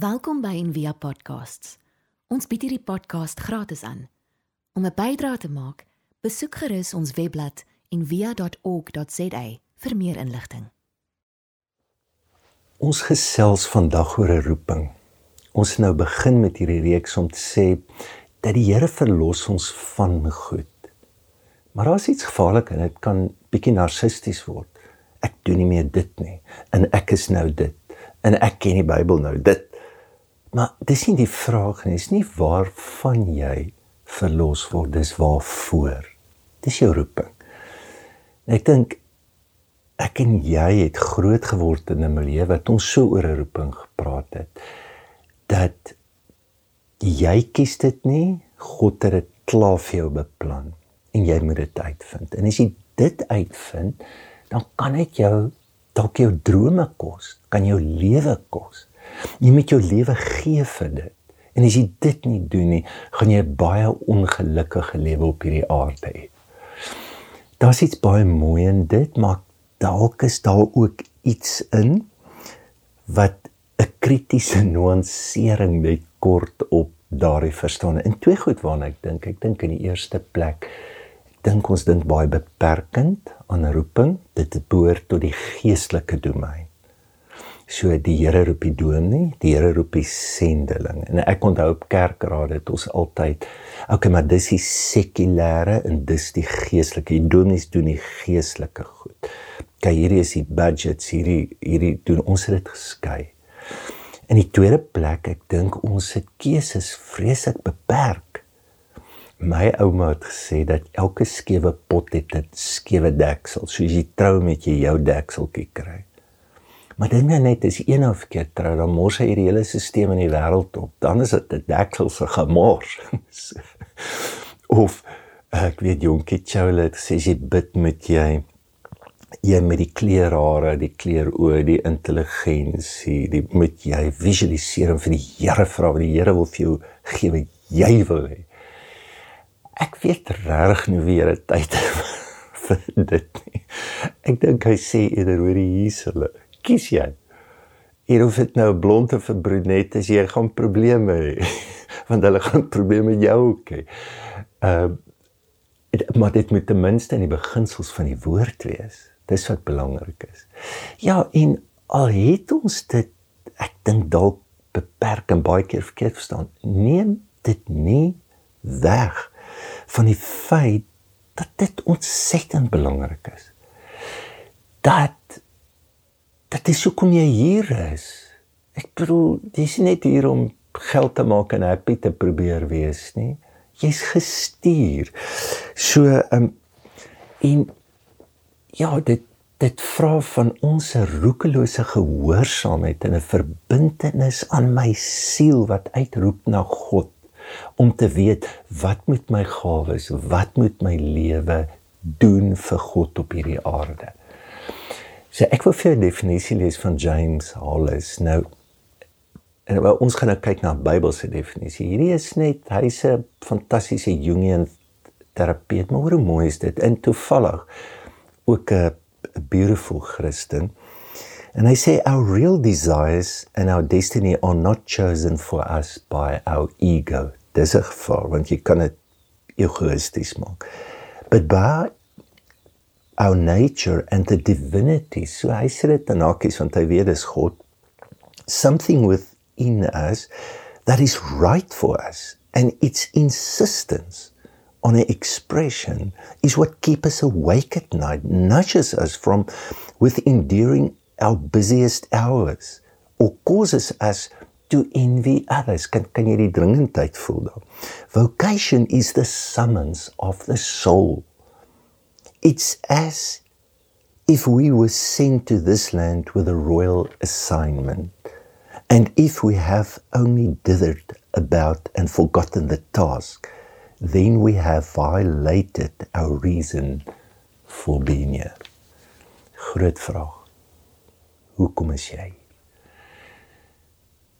Welkom by Envia Podcasts. Ons bied hierdie podcast gratis aan. Om 'n bydrae te maak, besoek gerus ons webblad en via.org.za vir meer inligting. Ons gesels vandag oor 'n roeping. Ons nou begin met hierdie reeks om te sê dat die Here verlos ons van goed. Maar daar's iets gevaarlik en dit kan bietjie narcissisties word. Ek doen nie meer dit nie en ek is nou dit en ek ken die Bybel nou dit. Maar dis nie die vraag nie, dis nie waarvan jy verlos word, dis waarvoor. Dis jou roeping. Ek dink ek en jy het groot geword in 'n milieu wat ons so oor 'n roeping gepraat het dat jy kies dit nie, God het dit klaar vir jou beplan en jy moet dit uitvind. En as jy dit uitvind, dan kan dit jou dalk jou drome kos, kan jou lewe kos. Jy moet jou lewe gee vir dit. En as jy dit nie doen nie, gaan jy baie ongelukkige lewe op hierdie aarde hê. Daar's iets baie mooi in dit, maar dalk is daar ook iets in wat 'n kritiese nuansering net kort op daardie verstaan. En twee goed waarna ek dink, ek dink in die eerste plek ek dink ons dink baie beperkend aan roeping. Dit behoort tot die geestelike domein. So die Here roep die dominee, die Here roep die sendeling. En ek onthou op kerkraad het ons altyd okay, maar dis die sekulêre en dis die geestelike. Die dominees doen die geestelike goed. Kyk, hierdie is die budgets, hierdie hierdie doen ons dit geskei. In die tweede plek, ek dink ons se keuses vreeslik beperk. My ouma het gesê dat elke skewe pot het 'n skewe deksel. So as jy trou met jy jou dekseltjie kry. Maar dit nou net is een of keer trou dan mors hy die hele stelsel in die wêreld op. Dan is dit 'n dekselse gemors. of ek weet jonkie Choule sê jy bid met jy jy met die kleurhare, die kleuroë, die intelligensie, die moet jy visualiseer en vir die Here vra wat die Here wil vir jou gee wat jy wil hê. Ek weet reg nie wie dit tyd vir dit nie. Ek dink hy sê eerder hoor die Jesuele kies jy? Hier hoef dit nou blond of brunet as jy gaan probleme hê. Want hulle gaan probleme met jou hê. Ehm uh, maar dit moet ten minste in die beginsels van die woord wees. Dis wat belangrik is. Ja, en al het ons dit ek dink dalk beperk en baie keer verkeerd verstaan. Neem dit nie weg van die feit dat dit ontsettend belangrik is. Dat dit is hoekom jy hier is. Ek bedoel, jy's net hier om geld te maak en happy te probeer wees nie. Jy's gestuur. So ehm um, en ja, dit dit vra van ons 'n roekelose gehoorsaamheid en 'n verbintenis aan my siel wat uitroep na God om te weet wat moet my gawes, wat moet my lewe doen vir God op hierdie aarde. So ek wil vir 'n definisie lees van James Hollis. Nou en wel, ons gaan nou kyk na Bybelse definisie. Hierdie is net hy's 'n fantastiese Jungian terapeut, maar hoe mooi is dit? En toevallig ook 'n beautiful Christen. And they say our real desires and our destiny are not chosen for us by our ego. Dis 'n gevaar want jy kan dit egoïsties maak. But by our nature and the divinity. So hy sê dit in hakies want hy weet dis God. Something within us that is right for us and its insistence on an expression is what keeps us awake at night, nudges us from within during our busiest hours or causes us to envy others. Kan kan jy die dringendheid voel daar? Vocation is the summons of the soul It's as if we were sent to this land with a royal assignment. And if we have only dithered about and forgotten the task, then we have violated our reason for being here. Groot vraag. Hoekom is jy?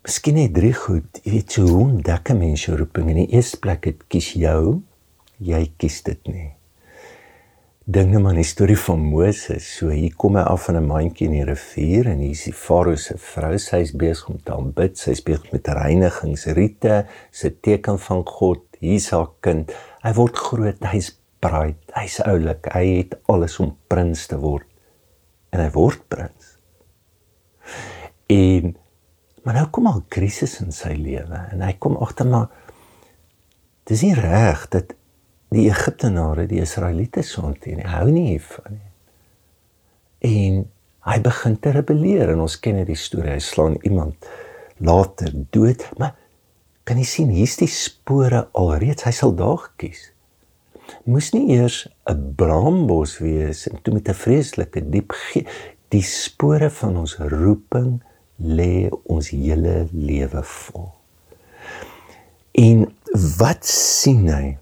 Miskien net drie goed. Jy weet so hoe ontdek 'n mens jou roeping in die eerste plek? Dit kies jou. Jy kies dit nie. Dink maar aan die storie van Moses. So hier kom hy af van 'n mandjie in die rivier en hier is die Farao se vrou. Sy's besig om te aanbid. Sy's besig met reinigingsrite, se teken van God. Hier's haar kind. Hy word groot. Hy's braai. Hy's oulik. Hy het alles om prins te word. En hy word prins. En maar nou kom al krisis in sy lewe en hy kom agter maar dis nie reg dat die Egiptenare die Israeliete so hanteer nie. Hou nie hiervan nie. En hy begin te rebelleer en ons ken die storie. Hy slaan iemand later dood, maar kan jy sien hier's die spore alreeds. Hy sal daar gekies. Moes nie eers 'n brambos wees en toe met 'n vreeslike diep die spore van ons roeping lê ons hele lewe vol. En wat sien hy?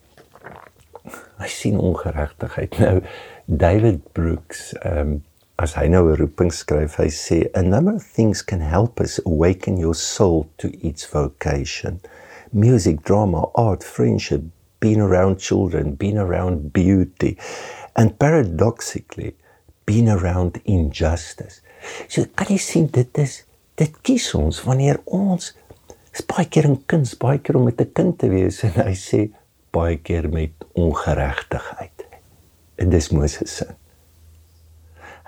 Hy sien ongeregtigheid. Nou David Brooks, um, as hy nou 'n roeping skryf, hy sê a number of things can help us awaken your soul to its vocation. Music, drama, art, friendship, being around children, being around beauty, and paradoxically being around injustice. So kan jy sien dit is dit kies ons wanneer ons baie keer in kuns, baie keer om met 'n kind te wees en hy sê baie keer met ongeregtigheid. En dis Moses se.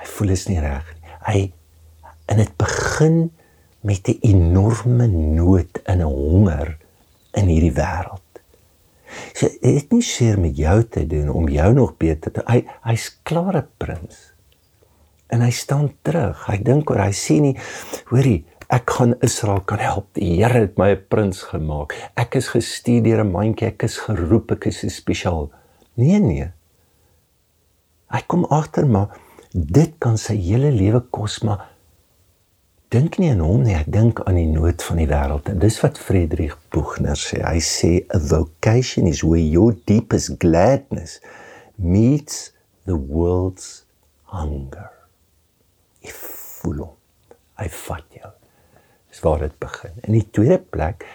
Hy voel is nie reg nie. Hy en dit begin met 'n enorme nood en 'n honger in hierdie wêreld. So dit het nie seer met jou te doen om jou nog beter te hy hy's klaar 'n prins. En hy staan terug. Hy dink oor hy sien nie hoorie ek gaan Israel kan help. Die Here het my 'n prins gemaak. Ek is gestuur deur 'n mandjie. Ek is geroep. Ek is spesiaal. Nee nee. Hy kom agter maar dit kan sy hele lewe kos maar dink nie aan hom nie. Ek dink aan die nood van die wêreld. En dis wat Friedrich Buchner sê. Hy sê a vocation is where your deepest gladness meets the world's hunger. If full. Hy vat jou is waar dit begin. In die tweede plek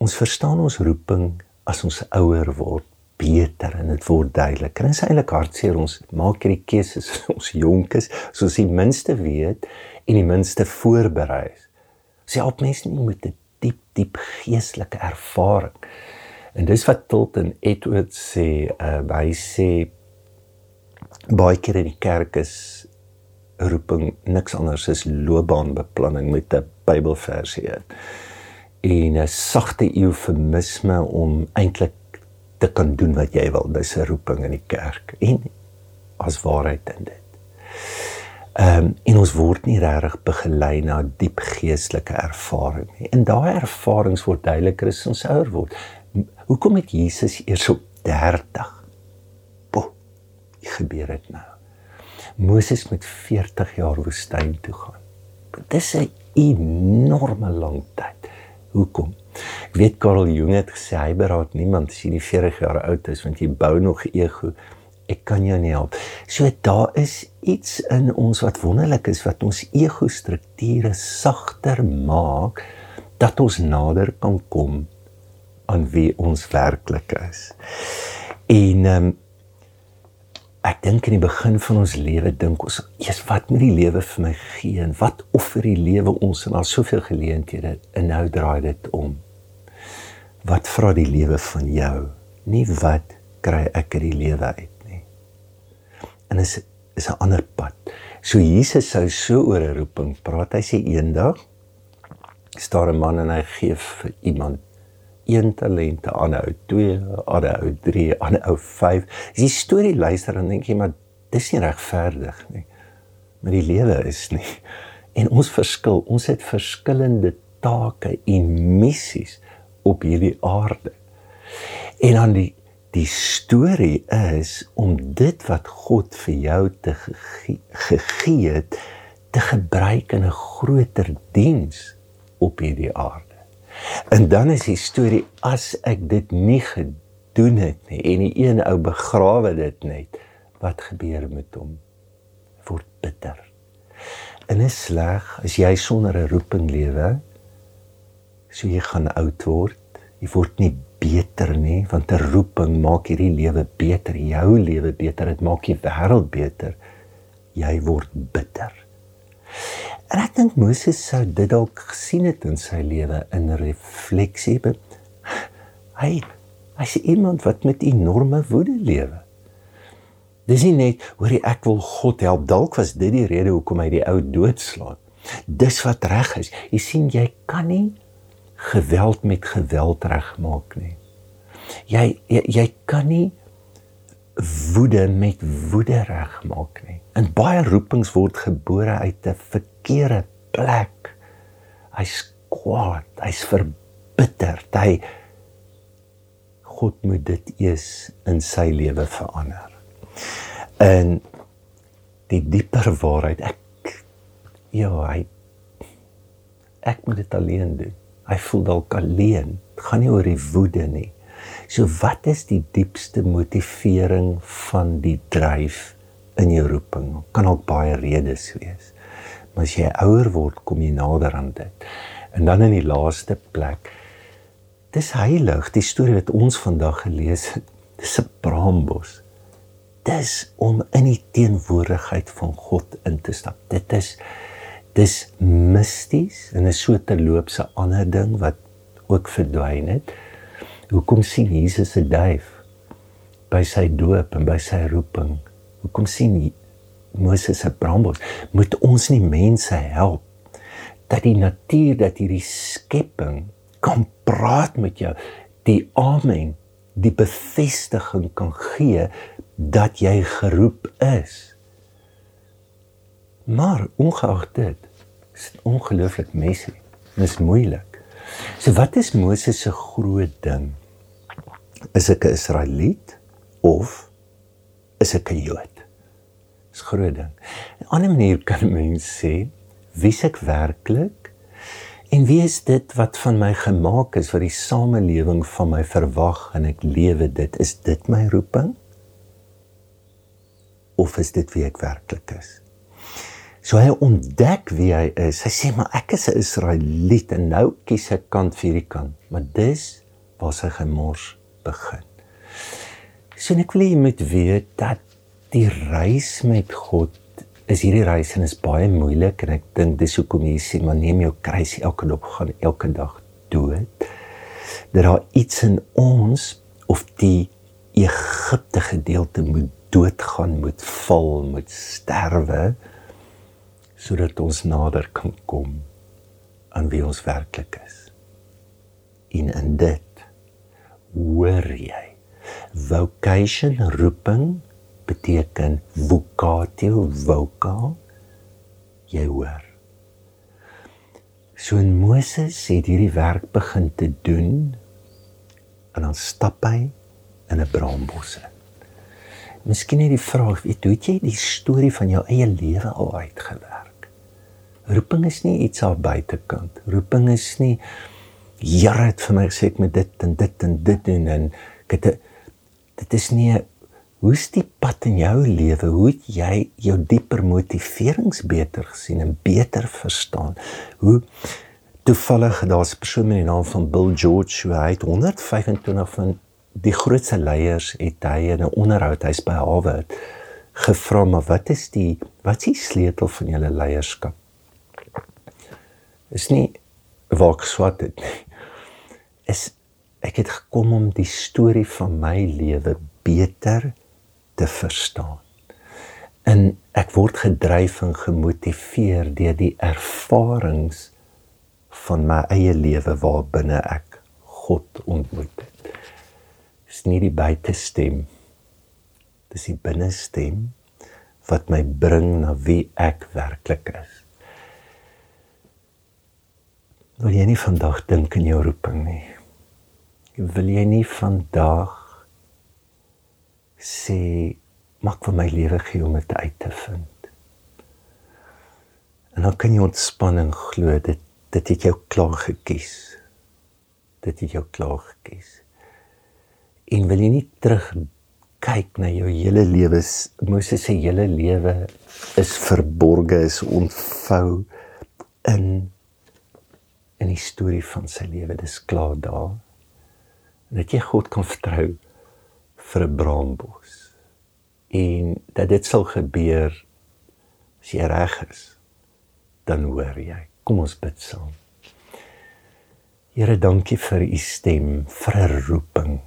ons verstaan ons roeping as ons ouer word beter en dit word duidelik. En dit is eintlik hartseer ons maak hierdie keuses as ons jonk is, soos die minste weet en die minste voorberei is. Sy help mense nie met 'n diep diep geestelike ervaring. En dis wat Tilton Edwards sê, uh, hy sê baie keer in die kerk is roeping niks anders as loopbaanbeplanning met 'n Bybelversie in. En 'n sagte eufemisme om eintlik te kan doen wat jy wil. Dis 'n roeping in die kerk en as waarheid in dit. Ehm um, en ons word nie regtig begelei na diep geestelike ervaring nie. En daai ervarings word duideliker as ons ouer word. Hoekom het Jesus eers op 30? Bo, gebeur dit nou? Moses met 40 jaar woestyn toe gaan. Dis 'n enorme lang tyd. Hoekom? Ek weet Karl Jung het gesê hy beraad niemand as jy nie 40 jaar oud is want jy bou nog ego. Ek kan jou nie help. So daar is iets in ons wat wonderlik is wat ons ego strukture sagter maak dat ons nader kan kom aan wie ons werklik is. En ehm um, ek dink in die begin van ons lewe dink ons, "Jesus, wat moet die lewe vir my gee en wat offer die lewe ons en al soveel geleenthede en nou draai dit om. Wat vra die lewe van jou? Nie wat kry ek uit die lewe uit nie. En is is 'n ander pad. So Jesus sou so oor 'n roeping praat. Hy sê eendag staar 'n man en hy gee vir iemand een talent, 'n ander ou 2, 'n ander ou 3, 'n ander ou 5. As jy storie luister dan dink jy maar dis nie regverdig nie. Maar die lewe is nie. En ons verskil, ons het verskillende take en missies op hierdie aarde. En dan die die storie is om dit wat God vir jou te gegee het te gebruik in 'n groter diens op hierdie aarde. En dan is die storie as ek dit nie gedoen het nie en die een ou begrawe dit net, wat gebeur met hom? Word bitter. En is sleg as jy sonder 'n roeping lewe, so jy gaan oud word, jy word nie beter nie, want 'n roeping maak hierdie lewe beter, jou lewe beter, dit maak die wêreld beter. Jy word bitter. En ek dink Moses sou dit dalk gesien het in sy lewe in refleksie. Hy hy's iemand wat met enorme woede lewe. Dis nie net hoor ek wil God help dalk was dit die rede hoekom hy die ou doodslaan. Dis wat reg is. Jy sien jy kan nie geweld met geweld regmaak nie. Jy, jy jy kan nie woede met woede regmaak nie. In baie roepings word gebore uit 'n verkeerde plek. Hy's kwaad, hy's verbitterd. Hy God moet dit eers in sy lewe verander. En die dieper waarheid ek ja, hy ek moet dit alleen doen hy voel dalk alleen. Dit gaan nie oor die woede nie. So wat is die diepste motivering van die dryf in jou roeping? Kan ook baie redes wees. Maar as jy ouer word, kom jy nader aan dit. En dan in die laaste plek dis heilig, die storie wat ons vandag gelees het. Dis 'n braambos. Dis om in die teenwoordigheid van God in te stap. Dit is dis misties en is so terloops 'n ander ding wat ook verdwyn het. Hoekom sien Jesus se duif by sy doop en by sy roeping? Hoekom sien Moses se brambos? Moet ons nie mense help dat die natuur dat hierdie skepping kan praat met jou, die amen, die bevestiging kan gee dat jy geroep is. Maar ongeag dit, is dit ongelooflik messy. Dit is moeilik. So wat is Moses se groot ding? Is ek 'n Israeliet of is ek 'n Jood? Dis groot ding. 'n Ander manier kan 'n mens sê wie ek werklik en wie is dit wat van my gemaak is wat die samelewing van my verwag en ek lewe dit? Is dit my roeping? Of is dit wie ek werklik is? So hy ontdek wie hy is. Hy sê maar ek is 'n Israeliet en nou kies ek kant vir hierdie kant. Maar dis waar sy gemors begin. So ek wil hê jy moet weet dat die reis met God is hierdie reis en is baie moeilik en ek dink dis hoekom jy sê maar neem jou kruis elke dag gaan elke dag dood. Dat daar iets in ons of die Egipte gedeelte moet doodgaan, moet val, moet sterwe sodat ons nader kan kom aan wie ons werklik is. En in dit hoor jy vocation roeping beteken vocatio voca jy hoor. So in Moses het hierdie werk begin te doen en dan stap hy in 'n braambos in. Miskien het die vraag, weet hoe het jy die storie van jou eie lewe al uitgewerk? Roeping is nie iets aan buitekant. Roeping is nie Here het vir my gesê ek moet dit en dit en dit doen en ek het dit is nie hoe's die pad in jou lewe? Hoe het jy jou dieper motiverings beter gesien en beter verstaan? Hoe toevallig daar's 'n persoon met die naam van Bill George, hy het 125 van die grootste leiers het hy in 'n onderhoud hy's by Harvard gevra maar wat is die wat is die sleutel van julle leierskap? is nie waar ek swat het nie. Is ek het gekom om die storie van my lewe beter te verstaan. En ek word gedryf en gemotiveer deur die ervarings van my eie lewe waarbinne ek God ontmoet het. Dis nie die buitestem. Dis die binnestem wat my bring na wie ek werklik is. Wil jy nie vandag dink in jou roeping nie? Wil jy nie vandag sê maak vir my lewe gee om dit uit te vind? En dan kan jy ontspanning glo dit dit het jou klaar gekies. Dit het jou klaar gekies. En wil jy nie terug kyk na jou hele lewe Moses se hele lewe is verborge is ontvou in in die storie van sy lewe. Dis klaar daar. En dat jy God kan vertrou vir 'n braambos. En dat dit sal gebeur as jy reg is, dan hoor jy. Kom ons bid saam. Here, dankie vir u stem, vir 'n roeping.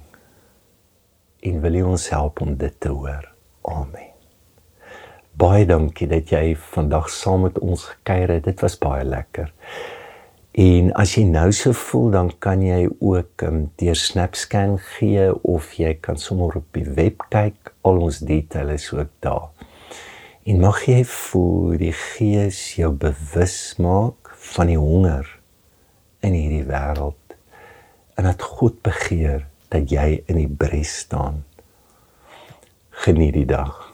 En wil U ons help om dit te hoor. Amen. Baie dankie dat jy vandag saam met ons gekuier het. Dit was baie lekker. En as jy nou so voel, dan kan jy ook um, deur SnapScan gee of jy kan sommer op die web kyk. Al ons details is ook daar. En mag jy voel die Gees jou bewus maak van die honger in hierdie wêreld en dat God begeer dat jy in die bres staan. Geniet die dag.